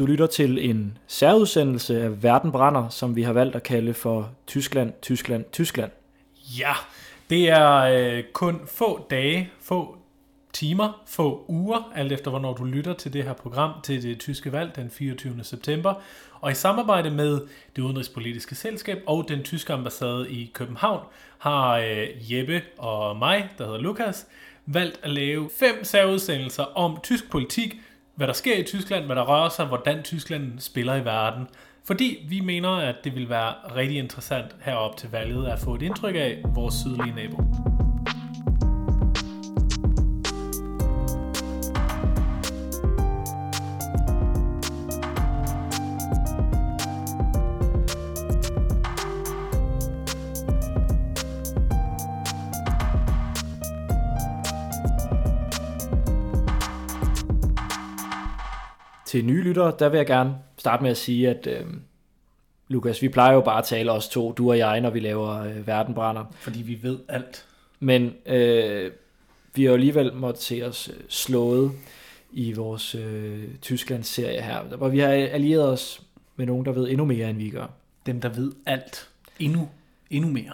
Du lytter til en særudsendelse af Verden brænder, som vi har valgt at kalde for Tyskland, Tyskland, Tyskland. Ja, det er øh, kun få dage, få timer, få uger, alt efter hvornår du lytter til det her program til det tyske valg den 24. september. Og i samarbejde med det udenrigspolitiske selskab og den tyske ambassade i København har øh, Jeppe og mig, der hedder Lukas, valgt at lave fem særudsendelser om tysk politik, hvad der sker i Tyskland, hvad der rører sig, hvordan Tyskland spiller i verden. Fordi vi mener, at det vil være rigtig interessant herop til valget at få et indtryk af vores sydlige nabo. Til nye lyttere, der vil jeg gerne starte med at sige, at øh, Lukas, vi plejer jo bare at tale os to, du og jeg, når vi laver øh, Verdenbrænder. Fordi vi ved alt. Men øh, vi har jo alligevel måttet se os øh, slået i vores øh, Tysklands-serie her, hvor vi har allieret os med nogen, der ved endnu mere, end vi gør. Dem, der ved alt. Endnu, endnu mere.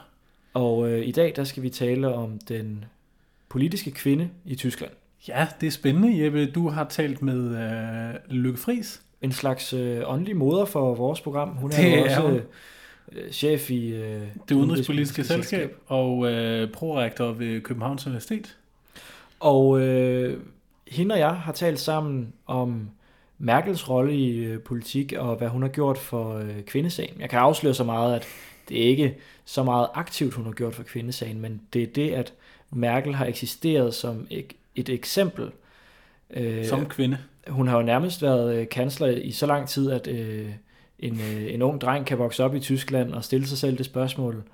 Og øh, i dag, der skal vi tale om den politiske kvinde i Tyskland. Ja, det er spændende, Jeppe. Du har talt med øh, Lykke Friis. En slags øh, åndelig moder for vores program. Hun er Det er også hun. øh, chef i øh, Det udenrigspolitiske selskab og øh, prorektor ved Københavns Universitet. Og øh, hende og jeg har talt sammen om Merkels rolle i øh, politik og hvad hun har gjort for øh, kvindesagen. Jeg kan afsløre så meget, at det er ikke så meget aktivt, hun har gjort for kvindesagen, men det er det, at Merkel har eksisteret som et, et eksempel. Øh, Som kvinde. hun har jo nærmest været øh, kansler i så lang tid, at øh, en, øh, en ung dreng kan vokse op i Tyskland og stille sig selv det spørgsmål,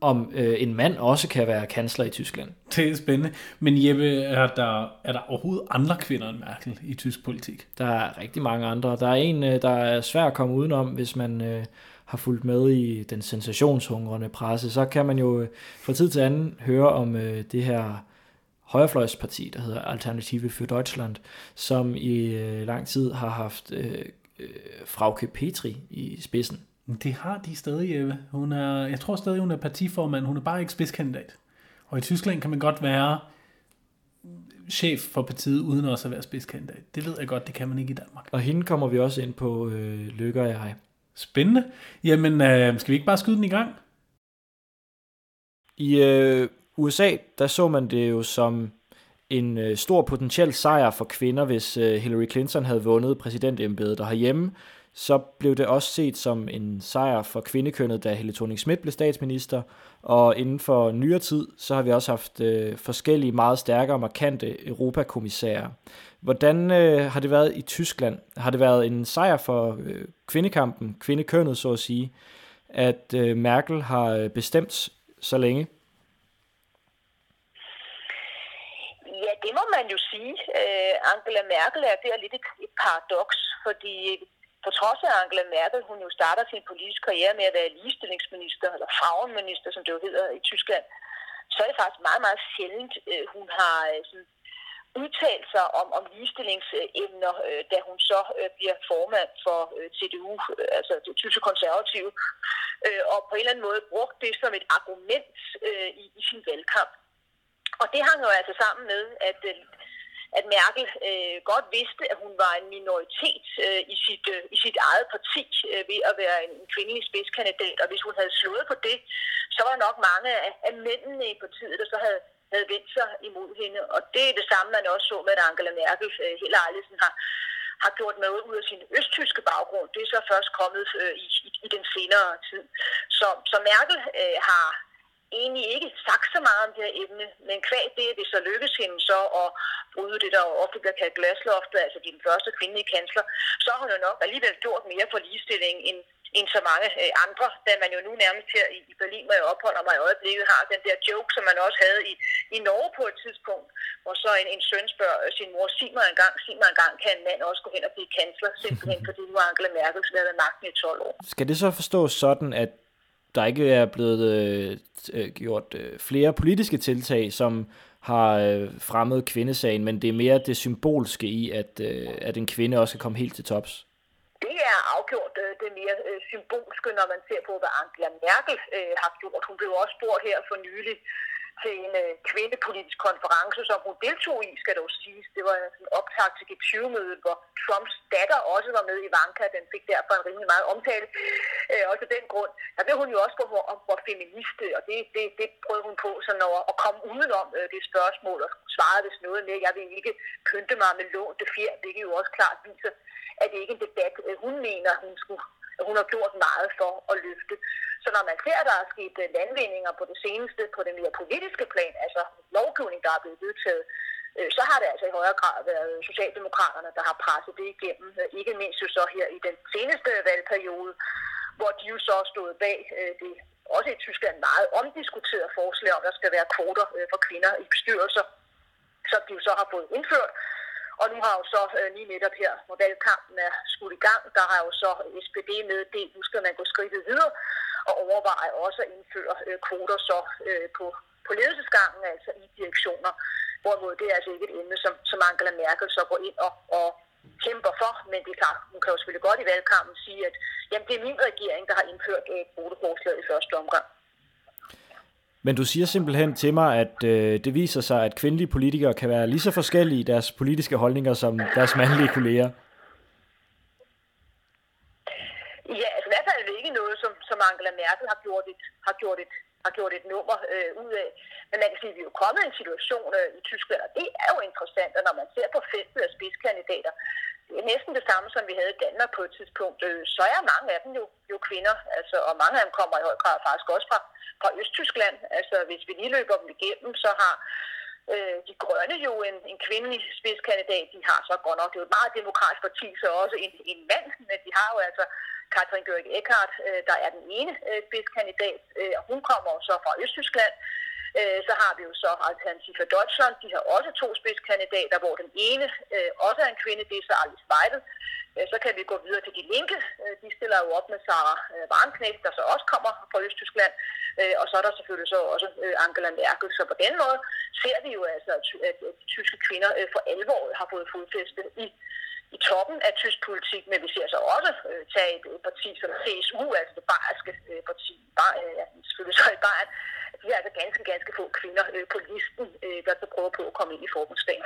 om øh, en mand også kan være kansler i Tyskland. Det er spændende. Men Jeppe, er der, er der overhovedet andre kvinder end Merkel i tysk politik? Der er rigtig mange andre. Der er en, øh, der er svær at komme udenom, hvis man øh, har fulgt med i den sensationshungrende presse. Så kan man jo øh, fra tid til anden høre om øh, det her højrefløjsparti, der hedder Alternative für Deutschland, som i øh, lang tid har haft øh, øh, Frauke Petri i spidsen. Det har de stadig, Jeppe. Hun er, jeg tror stadig, hun er partiformand. Hun er bare ikke spidskandidat. Og i Tyskland kan man godt være chef for partiet, uden også at være spidskandidat. Det ved jeg godt, det kan man ikke i Danmark. Og hende kommer vi også ind på, øh, Lykke og jeg. Spændende. Jamen, øh, skal vi ikke bare skyde den i gang? I øh, USA, der så man det jo som en øh, stor potentiel sejr for kvinder, hvis øh, Hillary Clinton havde vundet præsidentembedet. derhjemme. herhjemme, så blev det også set som en sejr for kvindekønnet, da Helle thorning Schmidt blev statsminister. Og inden for nyere tid, så har vi også haft øh, forskellige meget stærke og markante europakommissærer. Hvordan øh, har det været i Tyskland? Har det været en sejr for øh, kvindekampen, kvindekønnet så at sige, at øh, Merkel har øh, bestemt så længe? Ja, det må man jo sige. Øh, Angela Merkel er der lidt et, et paradoks, fordi på trods af Angela Merkel, hun jo starter sin politiske karriere med at være ligestillingsminister, eller frauenminister, som det jo hedder i Tyskland, så er det faktisk meget, meget sjældent, øh, hun har øh, sådan, udtalt sig om, om ligestillingsemner, øh, da hun så øh, bliver formand for øh, CDU, øh, altså det tyske konservative, øh, og på en eller anden måde brugt det som et argument øh, i, i sin valgkamp. Og det hang jo altså sammen med, at, øh, at Merkel øh, godt vidste, at hun var en minoritet øh, i, sit, øh, i sit eget parti øh, ved at være en, kvindelig spidskandidat. Og hvis hun havde slået på det, så var der nok mange af, af mændene i partiet, der så havde, havde vendt sig imod hende. Og det er det samme, man også så med, at Angela Merkel øh, heller aldrig sådan har, har gjort noget ud af sin østtyske baggrund. Det er så først kommet øh, i, i, i den senere tid. Så, så Merkel øh, har egentlig ikke sagt så meget om det her emne, men kvæg det, at det så lykkes hende så at bryde det, der ofte bliver kaldt glasloftet, altså den første kvindelige kansler, så har hun jo nok alligevel gjort mere for ligestilling end, end så mange øh, andre, da man jo nu nærmest her i, i Berlin, hvor jeg opholder mig i øjeblikket, har den der joke, som man også havde i, i Norge på et tidspunkt, hvor så en, en søn spørger øh, sin mor, sig mig engang, sig mig engang, kan en mand også gå hen og blive kansler, simpelthen fordi nu er Angela Merkel så været ved magten i 12 år. Skal det så forstås sådan, at der ikke er blevet øh, øh, gjort øh, flere politiske tiltag, som har øh, fremmet kvindesagen, men det er mere det symbolske i, at, øh, at en kvinde også kan komme helt til tops? Det er afgjort øh, det mere øh, symbolske, når man ser på, hvad Angela Merkel øh, har gjort. Hun blev også spurgt her for nylig til en øh, kvindepolitisk konference, som hun deltog i, skal dog siges. Det var en optag til G20-mødet, hvor Trumps datter også var med i Vanka. Den fik derfor en rimelig meget omtale. Øh, også af den grund. Der blev hun jo også på, for hvor feministe, og det, det, det prøvede hun på sådan at, at komme udenom øh, det spørgsmål, og svarede hvis noget med, jeg vil ikke pynte mig med lånte fjer, hvilket jo også klart viser, at det ikke er en debat, øh, hun mener, hun skulle Altså, hun har gjort meget for at løfte. Så når man ser, at der er sket øh, landvindinger på det seneste, på det mere politiske plan, altså lovgivning, der er blevet vedtaget, øh, så har det altså i højere grad været Socialdemokraterne, der har presset det igennem. Øh, ikke mindst jo så her i den seneste valgperiode, hvor de jo så stod bag det også i Tyskland meget omdiskuteret forslag om, at der skal være kvoter for kvinder i bestyrelser, som de jo så har fået indført. Og nu har jo så øh, lige netop her, hvor valgkampen er skudt i gang, der har jo så SPD det, nu skal man gå skridtet videre og overveje også at indføre øh, kvoter så øh, på, på ledelsesgangen, altså i direktioner. Hvorimod det er altså ikke et emne, som, som Angela Merkel så går ind og, og kæmper for, men det er klart, hun kan jo selvfølgelig godt i valgkampen sige, at jamen, det er min regering, der har indført øh, kvoteforslaget i første omgang. Men du siger simpelthen til mig, at øh, det viser sig, at kvindelige politikere kan være lige så forskellige i deres politiske holdninger som deres mandlige kolleger. Ja, altså i hvert fald er det ikke noget, som, som Angela Merkel har gjort et, har gjort et, har gjort et nummer øh, ud af. Men man kan sige, at vi er jo kommet i en situation øh, i Tyskland, og det er jo interessant, og når man ser på feltet af spidskandidater, næsten det samme, som vi havde i Danmark på et tidspunkt, øh, så er mange af dem jo, jo kvinder, altså, og mange af dem kommer i høj grad faktisk også fra, fra Østtyskland. Altså, hvis vi lige løber dem igennem, så har øh, de grønne jo en, en kvindelig spidskandidat. De har så godt nok, det er jo et meget demokratisk parti, så også en, en mand, men de har jo altså Katrin Gørg Eckardt, øh, der er den ene øh, spidskandidat, øh, og hun kommer så fra Østtyskland. Øh, så har vi jo så Alternativ for Deutschland. De har også to spidskandidater, hvor den ene øh, også er en kvinde, det er så Alice Weidel. Øh, så kan vi gå videre til de linke. Øh, de stiller jo op med Sarah øh, Warnknecht, der så også kommer fra Østtyskland. Øh, og så er der selvfølgelig så også øh, Angela Merkel. Så på den måde ser vi jo altså, at, at at tyske kvinder øh, for alvor har fået fodfæste i i toppen af tysk politik, men vi ser så også øh, tage et, et parti som CSU, altså det bayerske øh, parti, bar, øh, ja, selvfølgelig så i Bayern, de er altså ganske, ganske få kvinder øh, på listen, øh, der så prøver på at komme ind i forbundsdagen.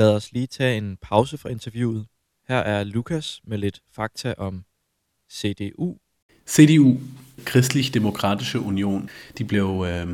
Lad os lige tage en pause fra interviewet. Her er Lukas med lidt fakta om CDU. CDU, Kristelig Demokratische Union, de blev øh,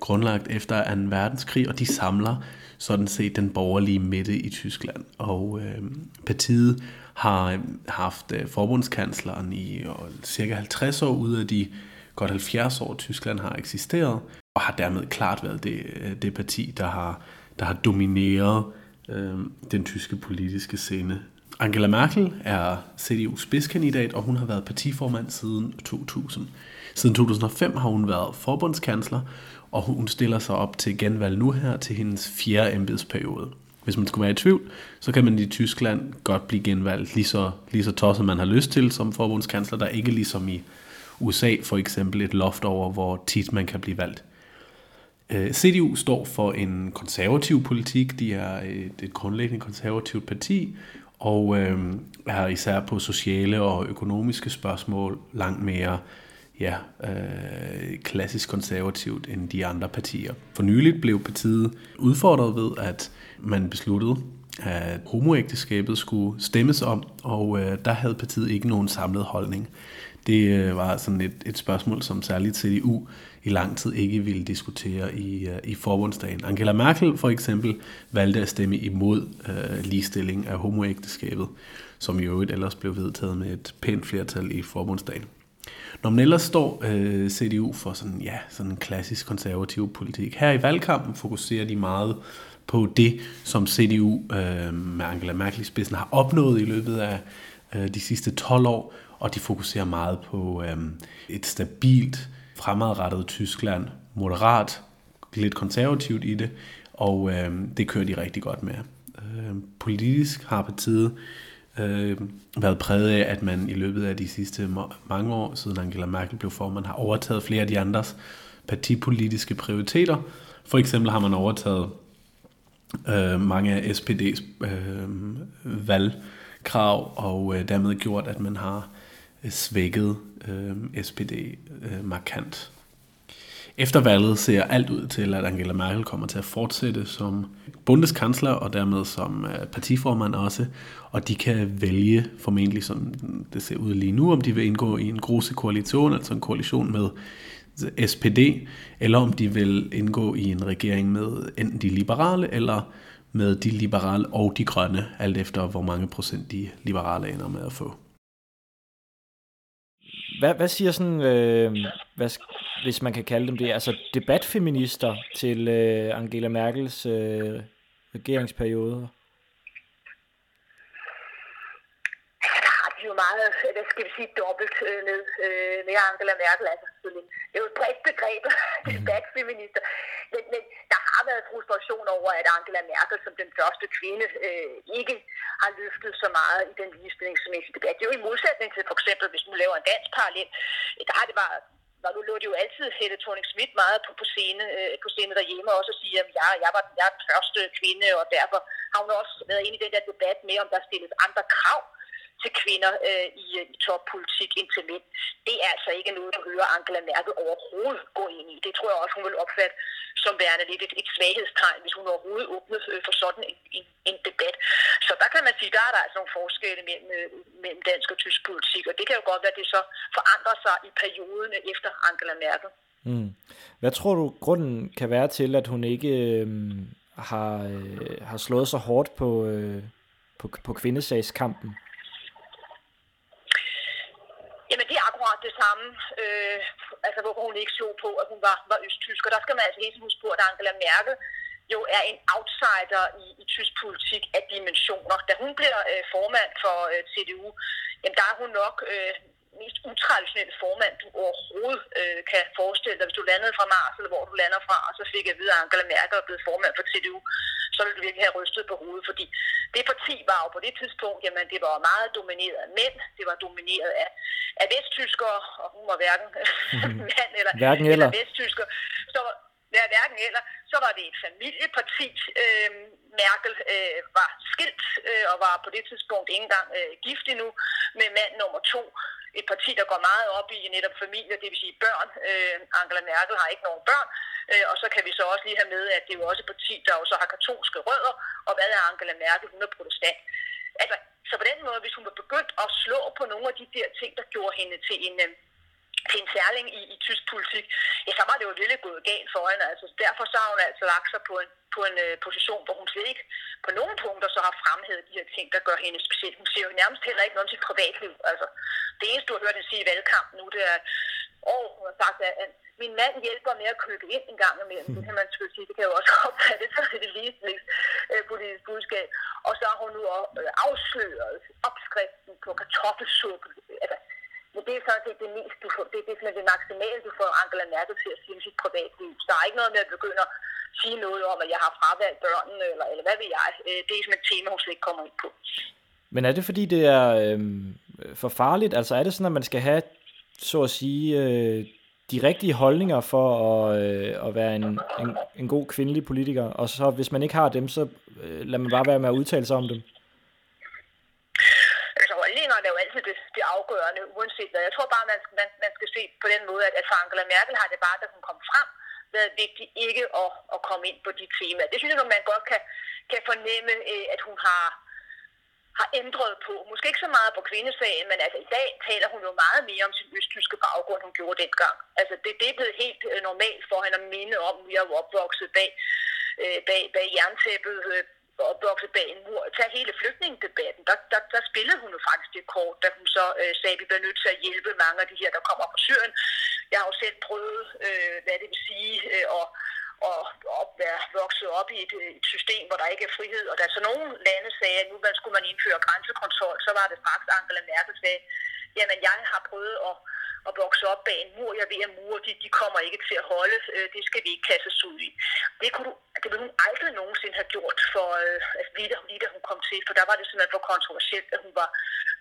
grundlagt efter 2. verdenskrig, og de samler sådan set den borgerlige midte i Tyskland. Og øh, partiet har øhm, haft øh, forbundskansleren i øh, cirka 50 år ud af de godt 70 år, Tyskland har eksisteret, og har dermed klart været det, øh, det parti, der har, der har domineret øh, den tyske politiske scene. Angela Merkel er CDU's spidskandidat, og hun har været partiformand siden 2000. Siden 2005 har hun været forbundskansler, og hun stiller sig op til genvalg nu her til hendes fjerde embedsperiode. Hvis man skulle være i tvivl, så kan man i Tyskland godt blive genvalgt lige så, lige så tosset man har lyst til som forbundskansler. Der ikke ligesom i USA for eksempel et loft over, hvor tit man kan blive valgt. Øh, CDU står for en konservativ politik. De er et, et grundlæggende konservativt parti, og øh, er især på sociale og økonomiske spørgsmål langt mere ja, øh, klassisk konservativt end de andre partier. For nyligt blev partiet udfordret ved, at man besluttede, at homoægteskabet skulle stemmes om, og øh, der havde partiet ikke nogen samlet holdning. Det øh, var sådan et, et spørgsmål, som særligt CDU i lang tid ikke ville diskutere i, øh, i forbundsdagen. Angela Merkel for eksempel valgte at stemme imod øh, ligestilling af homoægteskabet, som i øvrigt ellers blev vedtaget med et pænt flertal i forbundsdagen. Når man ellers står øh, CDU for sådan, ja, sådan en klassisk konservativ politik. Her i valgkampen fokuserer de meget på det, som CDU øh, med Angela Merkel i spidsen har opnået i løbet af øh, de sidste 12 år, og de fokuserer meget på øh, et stabilt, fremadrettet Tyskland, moderat, lidt konservativt i det, og øh, det kører de rigtig godt med. Øh, politisk har partiet øh, været præget af, at man i løbet af de sidste mange år, siden Angela Merkel blev formand, har overtaget flere af de andres partipolitiske prioriteter. For eksempel har man overtaget øh, mange af SPD's øh, valgkrav, og øh, dermed gjort, at man har øh, svækket øh, SPD øh, markant. Efter valget ser alt ud til, at Angela Merkel kommer til at fortsætte som bundeskansler og dermed som øh, partiformand også, og de kan vælge formentlig, som det ser ud lige nu, om de vil indgå i en grosse koalition, altså en koalition med SPD, eller om de vil indgå i en regering med enten de liberale eller med de liberale og de grønne, alt efter hvor mange procent de liberale ender med at få. Hvad, hvad siger sådan, øh, hvad, hvis man kan kalde dem det, altså debatfeminister til øh, Angela Merkels øh, regeringsperiode? jo meget, hvad skal vi sige, dobbelt øh, ned øh, med Angela Merkel. Altså, det er jo et bredt begreb, mhm. debatfeminister. Men, men der været frustration over, at Angela Merkel som den første kvinde øh, ikke har løftet så meget i den ligestillingsmæssige debat. Det er jo i modsætning til for eksempel, hvis man laver en dansk parallel, øh, der har det bare og nu lå det jo altid Helle thorning Schmidt meget på, på, scene, øh, på scene derhjemme også og sige, at jeg, jeg, var, jeg er den første kvinde, og derfor har hun også været inde i den der debat med, om der stilles andre krav til kvinder øh, i, øh, i toppolitik end til mænd. Det er altså ikke noget, der hører Angela Merkel overhovedet gå ind i. Det tror jeg også, hun vil opfatte som værende lidt et, et svaghedstegn, hvis hun overhovedet åbnede øh, for sådan en, en, en debat. Så der kan man sige, der er der altså nogle forskelle mellem, øh, mellem dansk og tysk politik, og det kan jo godt være, at det så forandrer sig i perioden efter Angela Merkel. Mm. Hvad tror du, grunden kan være til, at hun ikke øh, har, øh, har slået så hårdt på, øh, på, på kvindesagskampen? Jamen det er akkurat det samme, øh, altså hvorfor hun ikke så på, at hun var, var østtysk. Og der skal man altså helt huske på, at Angela Merkel jo er en outsider i, i tysk politik af dimensioner. Da hun bliver øh, formand for øh, CDU, jamen der er hun nok øh, mest utraditionelle formand, du overhovedet øh, kan forestille dig. Hvis du landede fra Mars, eller hvor du lander fra, og så fik jeg videre, at Angela Merkel er blevet formand for CDU, så ville du virkelig have rystet på hovedet, fordi det parti var jo på det tidspunkt, jamen det var meget domineret af mænd, det var domineret af, af vesttyskere, og hun var hverken mm. mand eller, hverken eller. eller vesttysker. Så ja, hverken eller, så var det et familieparti. Øh, Merkel øh, var skilt øh, og var på det tidspunkt ikke engang øh, gift endnu med mand nummer to et parti, der går meget op i netop familie, det vil sige børn. Øh, Angela Merkel har ikke nogen børn, øh, og så kan vi så også lige have med, at det er jo også et parti, der jo så har katolske rødder, og hvad er Angela Merkel? Hun er protestant. Altså, så på den måde, hvis hun var begyndt at slå på nogle af de der ting, der gjorde hende til en, øh, til en særling i, i tysk politik, ja, så var det jo virkelig gået galt for hende. Altså, derfor så har hun altså lagt sig på en, på en uh, position, hvor hun slet ikke på nogle punkter så har fremhævet de her ting, der gør hende specielt. Hun siger jo nærmest heller ikke noget om sit privatliv. Altså, det eneste, du har hørt hende sige i valgkampen nu, det er, og hun har sagt, at, at min mand hjælper med at købe ind en gang imellem. Det kan man selvfølgelig sige, det kan jo også opfattes som et ligestillingspolitisk øh, budskab. Og så har hun nu øh, afsløret opskriften på kartoffelsuppe. Altså, men det er sådan set det mest, du får, det, det er sådan det maksimale, du får Angela Merkel til at sige om sit privatliv. Så der er ikke noget med at begynde at sige noget om, at jeg har fravalgt børnene, eller, eller hvad ved jeg. Øh, det er sådan et tema, hun slet ikke kommer ind på. Men er det fordi, det er øh, for farligt? Altså er det sådan, at man skal have, så at sige, øh, de rigtige holdninger for at, øh, at være en, en, en god kvindelig politiker, og så hvis man ikke har dem, så øh, lader man bare være med at udtale sig om dem? holdningerne er jo altid det afgørende, uanset hvad. Jeg tror bare, man, man, man skal se på den måde, at, at for Angela Merkel har det bare, da hun kom frem, været vigtigt ikke at, at komme ind på de temaer. Det synes jeg, man godt kan, kan fornemme, øh, at hun har, har ændret på. Måske ikke så meget på kvindesagen, men altså i dag taler hun jo meget mere om sin østtyske baggrund, hun gjorde dengang. Altså det, det er blevet helt øh, normalt for hende at minde om, at vi er jo opvokset bag, øh, bag, bag jerntæppet opvokset bag en mur. Tag hele flygtningedebatten. Der, der, der spillede hun jo faktisk det kort, da hun så øh, sagde, at vi bliver nødt til at hjælpe mange af de her, der kommer fra Syrien. Jeg har jo selv prøvet, øh, hvad det vil sige, øh, at og, og være vokset op i et, øh, et system, hvor der ikke er frihed. Og da så nogle lande sagde, at nu skulle man indføre grænsekontrol, så var det straks Angela Merkel sagde, jamen jeg har prøvet at at vokse op bag en mur. Jeg ved, at mure, de, de kommer ikke til at holde. Øh, det skal vi ikke kastes ud i. Det, kunne du, det ville hun aldrig nogensinde have gjort, for, øh, altså, lige, da, lige da hun kom til, for der var det simpelthen for kontroversielt, at hun var,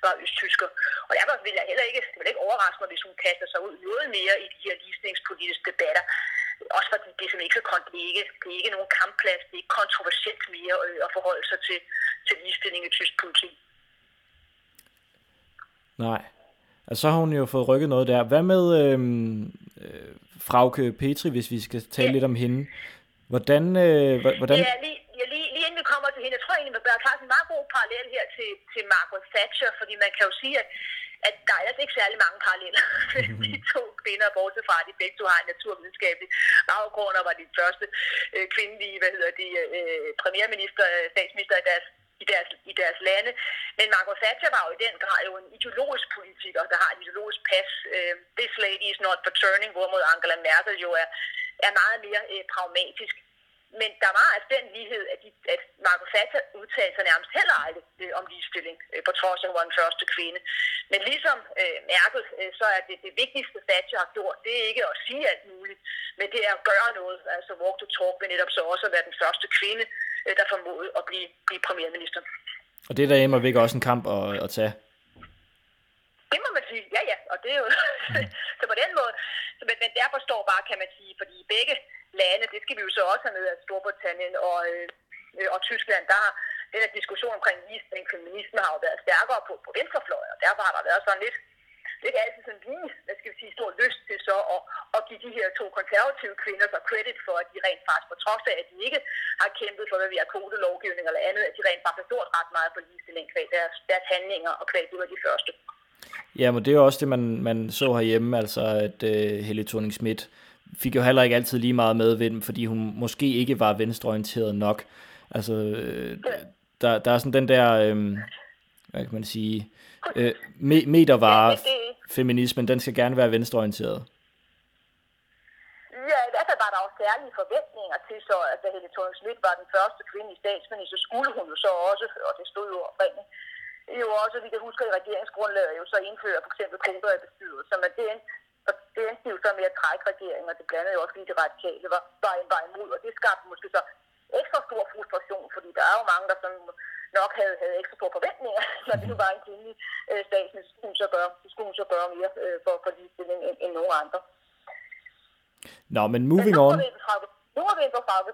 var østtysker. Og derfor vil jeg heller ikke, det vil ikke overraske mig, hvis hun kaster sig ud noget mere i de her ligestillingspolitiske debatter. Også fordi det er ikke, så det er ikke, det er ikke nogen kampplads, det er ikke kontroversielt mere øh, at forholde sig til, til ligestilling i tysk politik. Nej. Altså, så har hun jo fået rykket noget der. Hvad med øhm, øh, Frauke Petri, hvis vi skal tale ja. lidt om hende? Hvordan... Øh, hvordan... Ja, lige, ja, lige, lige inden vi kommer til hende, jeg tror egentlig, der er klart en meget god parallel her til, til Margaret Thatcher, fordi man kan jo sige, at, at der er altså ikke særlig mange paralleller. de to kvinder, bortset fra, at de begge to har en naturvidenskabelig baggrund, og var de første øh, kvindelige, hvad hedder de, øh, premierminister, statsminister i deres i deres, i deres lande. Men Margaret Thatcher var jo i den grad jo en ideologisk politiker, der har et ideologisk pas. Uh, This lady is not for turning, hvorimod Angela Merkel jo er, er meget mere uh, pragmatisk. Men der var altså den lighed, at, de, at Margaret Thatcher udtalte sig nærmest heller aldrig øh, om ligestilling, øh, på trods af, at hun var den første kvinde. Men ligesom øh, Merkel, øh, så er det det vigtigste, Thatcher har gjort, det er ikke at sige alt muligt, men det er at gøre noget, altså walk to talk, men netop så også at være den første kvinde, øh, der formåede at blive, blive premierminister. Og det der er væk også en kamp at, at tage. Det må man sige, ja ja, og det er jo, så på den måde, Altså, jeg forstår bare, kan man sige, fordi begge lande, det skal vi jo så også have med, at Storbritannien og, øh, og Tyskland, der har den her diskussion omkring ligestilling feminisme har jo været stærkere på, på venstrefløjen, og derfor har der været sådan lidt, lidt altid sådan lige, hvad skal vi sige, stor lyst til så at, at give de her to konservative kvinder så credit for, at de rent faktisk, på trods af, at de ikke har kæmpet for, hvad vi har kodelovgivning eller andet, at de rent faktisk har gjort ret meget for ligestilling kvæg deres, deres handlinger og kvæg ud af de første. Ja, men det er jo også det, man, man så herhjemme, altså at uh, Helle thorning Schmidt fik jo heller ikke altid lige meget medvind, fordi hun måske ikke var venstreorienteret nok. Altså, øh, der, der er sådan den der, øh, hvad kan man sige, øh, me- metervare feminismen, den skal gerne være venstreorienteret. Ja, i hvert fald var der jo særlige forventninger til så, at da Helle thorning Schmidt var den første kvindelige statsminister, så skulle hun jo så også, og det stod jo oprindeligt, jo også, vi kan huske i regeringsgrundlaget, jo så indføre for eksempel kvoter i bestyrelser, men det endte og det endte jo så med at trække regeringen, og det blandede jo også lige det radikale var, var, var imod, og det skabte måske så ekstra stor frustration, fordi der er jo mange, der sådan nok havde, havde ekstra store forventninger, når det nu var en kvindelig øh, statsminister, skulle hun så gøre, skulle hun så gøre mere øh, for, for ligestilling end, end nogen andre. Nå, men moving men on. Nu har vi en på Frauke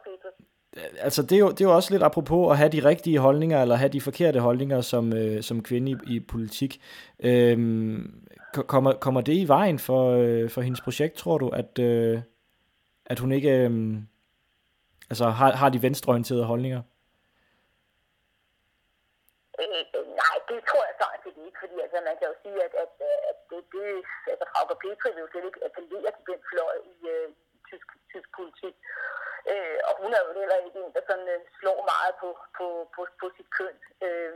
Altså, det er, jo, det er jo også lidt apropos at have de rigtige holdninger, eller have de forkerte holdninger som, øh, som kvinde i, i politik. Øhm, Kommer, kommer det i vejen for, øh, for hendes projekt, tror du, at, øh, at hun ikke øh, altså har, har de venstreorienterede holdninger? Øh, nej, det tror jeg sådan set ikke, fordi altså, man kan jo sige, at, at, at det, det altså, Frauke Petri vil jo slet ikke appellere til den fløj i, øh, tysk, tysk politik. Øh, og hun er jo heller ikke en, der sådan, øh, slår meget på, på, på, på sit køn. Øh,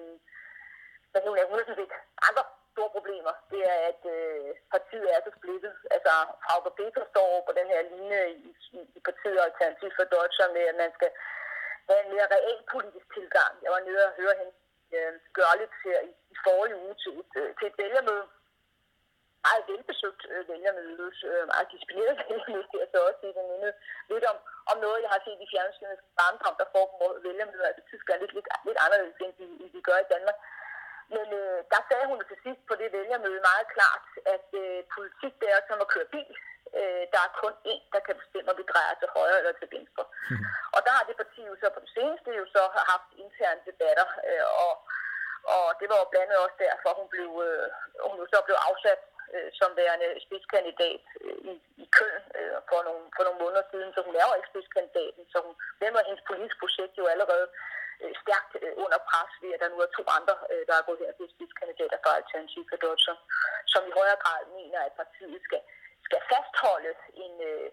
men hun er, hun er sådan set andre store problemer, det er, at øh, partiet er så splittet. Altså, Frauke Peter står på den her linje i, i, i partiet Alternativ for Deutschland med, at man skal have en mere real politisk tilgang. Jeg var nede og høre hende øh, gøre lidt her i, i forrige uge til et, øh, til et vælgermøde. Meget velbesøgt øh, vælgermøde, øh, meget disciplineret vælgermøde, det er så også sige, det lidt om, om noget, jeg har set i fjernsynet barndom, der foregår vælgermøder. Altså, Tyskland lidt, lidt, lidt anderledes, end vi, end vi gør i Danmark. Men øh, der sagde hun til sidst på det vælgermøde meget klart, at øh, politik det er som at køre bil. Øh, der er kun én, der kan bestemme, om vi drejer til højre eller til venstre. Mm. Og der har det parti jo så på det seneste jo så haft interne debatter, øh, og, og det var jo blandt andet også derfor, hun blev, øh, hun jo så blev afsat øh, som værende spidskandidat Køln øh, for, nogle, for nogle måneder siden, så hun er jo ikke spidskandidaten, så hun, den var hendes politiske projekt jo allerede øh, stærkt øh, under pres ved, at der nu er to andre, øh, der er gået her til spidskandidater for Alternative for Deutschland, som i højere grad mener, at partiet skal, skal fastholde en, øh,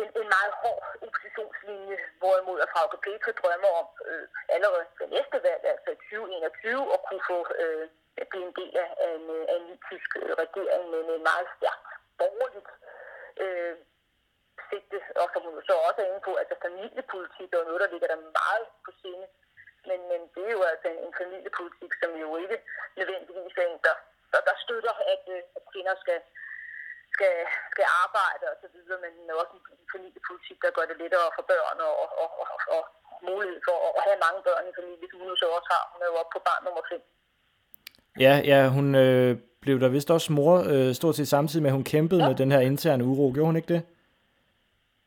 en, en meget hård oppositionslinje, hvorimod at Frauke Petri drømmer om øh, allerede ved næste valg, altså 2021, at kunne få øh, blive en del af en, øh, af en ny tysk øh, regering med en meget stærk borgerligt øh, sigte, og som hun så også er inde på, altså familiepolitik er noget, der ligger der meget på sinde. Men, men det er jo altså en, en familiepolitik, som jo ikke nødvendigvis er en, der, der, der støtter, at, øh, at kvinder skal, skal, skal arbejde og så videre, men også en, en familiepolitik, der gør det lettere for børn og, og, og, og, og mulighed for at have mange børn i familien, som hun så også har. Hun er jo oppe på barn nummer 5. Ja, ja, hun øh, blev der vist også mor øh, stort set samtidig med, at hun kæmpede ja. med den her interne uro. Gjorde hun ikke det?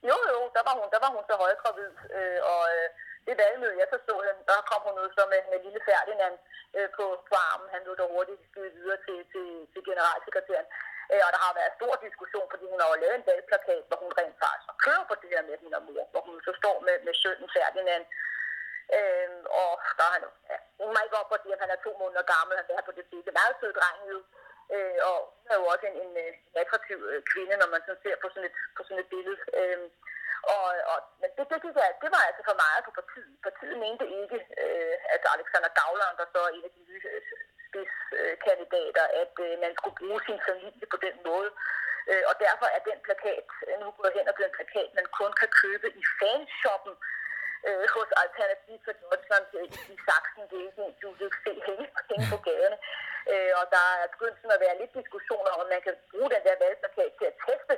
Jo, jo, der var hun, der var hun så højgravid, øh, og øh, det valgmøde, jeg så så, der kom hun ud så med, med lille Ferdinand øh, på, på armen. Han blev da hurtigt givet videre til, til, til generalsekretæren. Øh, og der har været stor diskussion, fordi hun har jo lavet en valgplakat, hvor hun rent faktisk kørt på det her med, at mor, hvor hun så står med, med sønnen Ferdinand. Øh, og der er han, ja, hun må ikke op på det, at han er to måneder gammel, han er på det billede. Meget sød dreng jo. Øh, og hun er jo også en, en, en attraktiv øh, kvinde, når man sådan ser på sådan et, på sådan et billede. Øh, og, og men det, det, gik, det var altså for meget på partiet. Partiet mente ikke, øh, altså Alexander Dagland, der så er en af de nye øh, spidskandidater, at øh, man skulle bruge sin familie på den måde. Øh, og derfor er den plakat øh, nu gået hen og blevet en plakat, man kun kan købe i fanshoppen øh, hos Alternativ for Deutschland øh, i Sachsen. Det er ikke du vil ikke se hænge, hænge på gaderne. Øh, og der er begyndt at være lidt diskussioner om, man kan bruge den der valgplakat til at teste,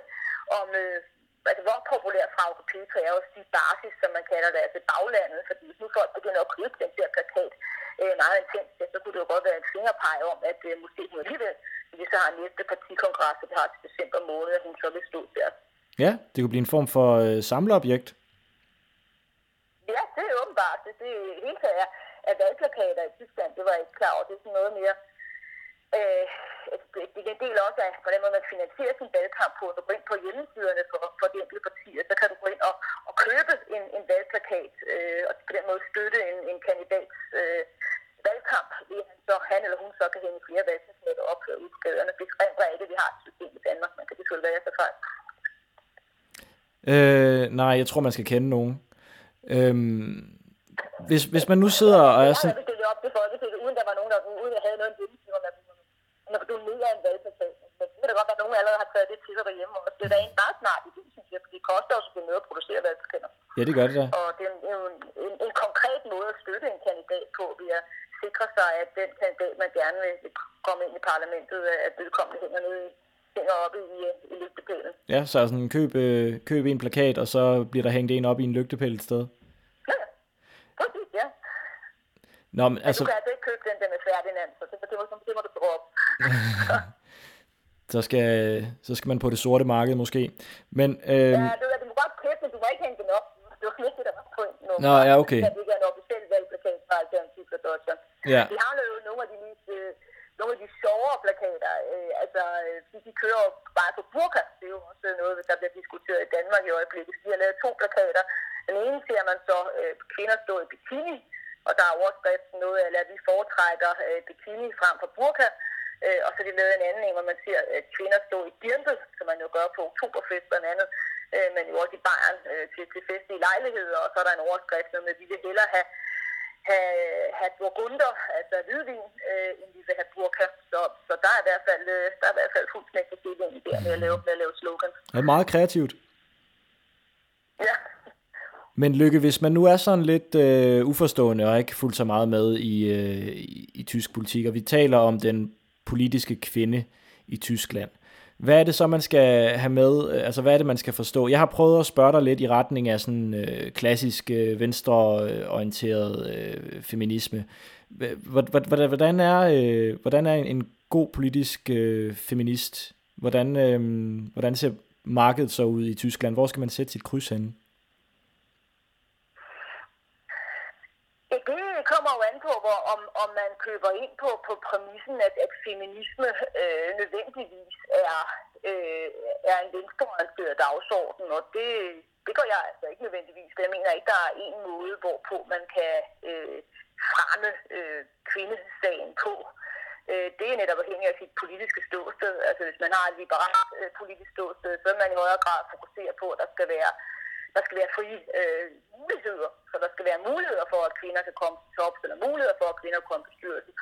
om øh, altså, hvor populær Frauke Petra er også de basis, som man kalder det, altså baglandet, fordi hvis nu folk begynder at købe den der plakat øh, meget intens, så kunne det jo godt være en fingerpege om, at øh, måske hun alligevel, hvis så har næste partikongres, det har til december måned, at hun så vil stå der. Ja, det kunne blive en form for øh, samleobjekt. Ja, det er åbenbart. Det, det hele taget er, at valgplakater i Tyskland, det var jeg ikke klar over. Det er sådan noget mere Øh, det er en del også af, hvordan man finansierer sin valgkamp på. Du går ind på hjemmesiderne for, for de enkelte partier, så kan du gå ind og, og købe en, en valgplakat, øh, og på den måde støtte en, en kandidats øh, valgkamp, ved han, så, han eller hun så kan hænge flere valgplakater op øh, ud på gaderne. Det er ikke, vi har et system i Danmark. Man kan selvfølgelig være så fejl. Øh, nej, jeg tror, man skal kende nogen. Øhm, hvis, hvis man nu sidder og er sådan... Jeg har op til Folketinget, uden der var nogen, der uden jeg havde noget hjemmeside, når du er en valgplakat. Men det kan da godt være, at nogen allerede har taget det til sig derhjemme også. Det er da en bare snart i det, synes jeg, for det koster også noget at producere valgplakater. Ja, det gør det da. Og det er jo en, en, en, konkret måde at støtte en kandidat på, ved at sikre sig, at den kandidat, man gerne vil, vil komme ind i parlamentet, at vedkommende hænger nede i hænger oppe i, i lygtepælen. Ja, så sådan køb, øh, køb en plakat, og så bliver der hængt en op i en lygtepæl et sted. Ja, præcis, ja. Nå, men, altså... Men du kan altså ikke købe den der med Ferdinand, så det, det, må, det må du droppe. så, skal, så skal man på det sorte marked måske. Men, øh... Ja, du, du må godt købe den, du må ikke hænge den op. Det var ikke det, der var pointen. Nå, ja, okay. Det er en officiel valgplakat fra Alternativ for Deutschland. Ja. Vi har jo nogle af de mest... Øh, nogle af de sjovere plakater, øh, altså de, de kører jo bare på burka. Det er jo også noget, der bliver diskuteret i Danmark i øjeblikket. De har lavet to plakater. Den ene ser man så øh, kvinder stå i bikini, og der er overskriften noget af, at vi så øh, bikini frem for burka. Øh, og så de lavet en anden en, hvor man ser øh, kvinder stå i dirndl, som man jo gør på oktoberfest blandt andet, øh, men jo også i Bayern øh, til, til festlige lejligheder, og så er der en overskrift med, at øh, vi vil hellere have have, have burgunder, altså hvidvin, øh, end vi vil have burka. Så, så der er i hvert fald, øh, der er i hvert fald fuldt knæk på der med at lave, med at lave slogan. Det er meget kreativt. Men Lykke, hvis man nu er sådan lidt øh, uforstående og ikke fuldt så meget med i, øh, i, i tysk politik, og vi taler om den politiske kvinde i Tyskland, hvad er det så, man skal have med? Øh, altså, hvad er det, man skal forstå? Jeg har prøvet at spørge dig lidt i retning af sådan øh, klassisk øh, venstreorienteret øh, feminisme. Hvordan, er, øh, hvordan er en god politisk øh, feminist? Hvordan, øh, hvordan ser markedet så ud i Tyskland? Hvor skal man sætte sit kryds henne? det kommer jo an på, hvor, om, om man køber ind på, på præmissen, at, at feminisme øh, nødvendigvis er, øh, er en venstreorienteret dagsorden, og det, det går jeg altså ikke nødvendigvis. Jeg mener ikke, der er en måde, hvorpå man kan øh, fremme øh, kvindesagen på. Øh, det er netop afhængig af sit politiske ståsted. Altså hvis man har et liberalt øh, politisk ståsted, så vil man i højere grad fokusere på, at der skal være der skal være frie øh, muligheder. Så der skal være muligheder for, at kvinder kan komme til tops, eller muligheder for, at kvinder kan komme til styrelsen.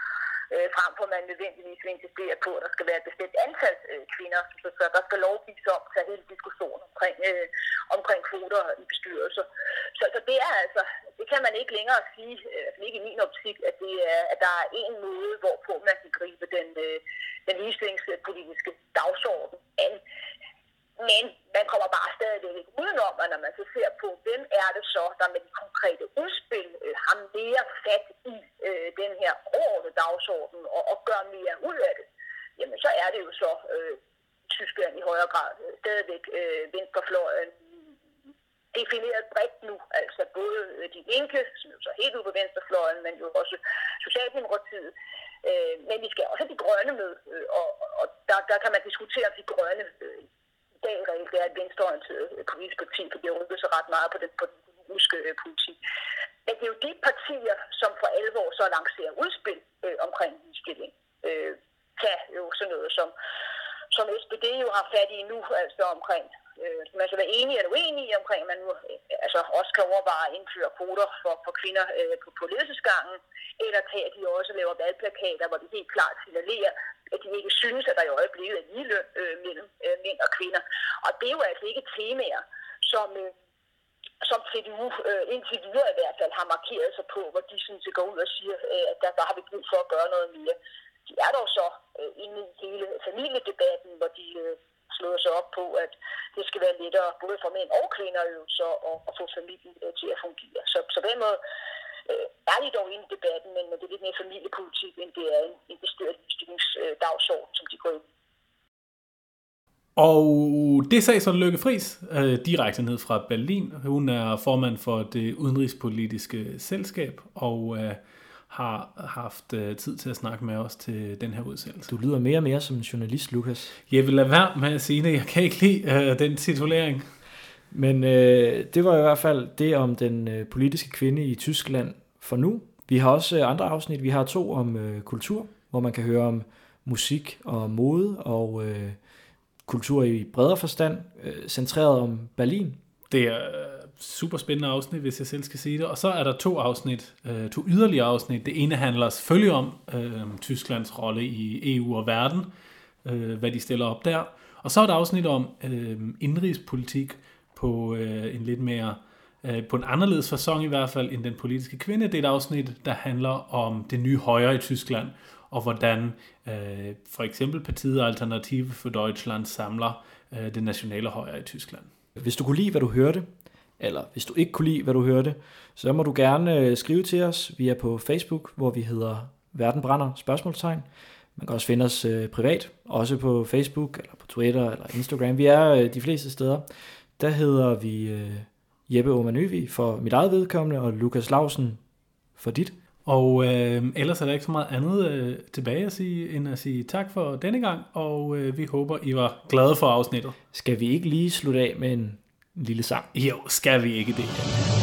Øh, frem for at man nødvendigvis vil insistere på, at der skal være et bestemt antal øh, kvinder. Så, så der skal lovgives om til hele diskussionen omkring, øh, omkring kvoter i bestyrelser. Så, så det er altså, det kan man ikke længere sige, øh, ikke i min optik, at, det er, at der er en måde, hvorpå man kan gribe den, øh, den ligestillingspolitiske dagsorden an. Men man kommer bare stadigvæk ikke udenom, og når man så ser på, hvem er det så, der med de konkrete udspil øh, har mere fat i øh, den her overordnede dagsorden og, og gør mere ud af det, jamen så er det jo så øh, Tyskland i højere grad øh, stadigvæk øh, venstrefløjen defineret bredt nu, altså både øh, de linke, som jo så helt ude på venstrefløjen, men jo også Socialdemokratiet, øh, men vi skal også have de grønne med, øh, og, og der, der kan man diskutere, om de grønne øh, i dag reelt er et venstreorienteret øh, øh, politisk parti, for de rykker sig ret meget på den, på den økonomiske øh, politik. Men det er jo de partier, som for alvor så lancerer udspil øh, omkring ligestilling. Øh, tag jo sådan noget som, som SPD jo har fat i nu, altså omkring øh, man skal være enige eller uenige omkring, at man nu øh, altså også kan overveje at indføre kvoter for, for kvinder øh, på, på ledelsesgangen, eller til at de også laver valgplakater, hvor de helt klart signalerer, at de ikke synes, at der i øjeblikket er ligeløn øh, mellem øh, mænd og kvinder. Og det er jo altså ikke temaer, som, øh, som CDU øh, indtil videre i hvert fald har markeret sig på, hvor de synes, går ud og siger, øh, at der, der har vi brug for at gøre noget mere. De er dog så øh, inde i hele familiedebatten, hvor de øh, slået sig op på, at det skal være lettere både for mænd og kvinder jo så at, at få familien øh, til at fungere. Så, så på den måde øh, er de dog inde i debatten, men det er lidt mere familiepolitik, end det er en investeret ligestillingsdagsorden, som de går ind og det sagde så Lykke Friis øh, direkte ned fra Berlin. Hun er formand for det udenrigspolitiske selskab, og øh, har haft øh, tid til at snakke med os til den her udsendelse. Du lyder mere og mere som en journalist, Lukas. Jeg vil lade være med at sige det. Jeg kan ikke lide øh, den titulering. Men øh, det var i hvert fald det om den øh, politiske kvinde i Tyskland for nu. Vi har også øh, andre afsnit. Vi har to om øh, kultur, hvor man kan høre om musik og mode og øh, kultur i bredere forstand, øh, centreret om Berlin. Det er øh, super spændende afsnit, hvis jeg selv skal sige det. Og så er der to afsnit, øh, to yderligere afsnit. Det ene handler selvfølgelig om øh, Tysklands rolle i EU og verden, øh, hvad de stiller op der. Og så er der afsnit om øh, indrigspolitik på øh, en lidt mere øh, på en anderledes fasong i hvert fald end den politiske kvinde. Det er et afsnit, der handler om det nye højre i Tyskland, og hvordan øh, for eksempel partiet Alternative for Deutschland samler øh, det nationale højre i Tyskland. Hvis du kunne lide, hvad du hørte, eller hvis du ikke kunne lide, hvad du hørte, så må du gerne øh, skrive til os. Vi er på Facebook, hvor vi hedder Verden brænder, spørgsmålstegn. Man kan også finde os øh, privat, også på Facebook, eller på Twitter, eller Instagram. Vi er øh, de fleste steder. Der hedder vi øh, Jeppe Omanøvi for mit eget vedkommende, og Lukas Lausen for dit. Og øh, ellers er der ikke så meget andet øh, tilbage at sige, end at sige tak for denne gang, og øh, vi håber, I var glade for afsnittet. Skal vi ikke lige slutte af med en en lille sang. Jo, skal vi ikke det?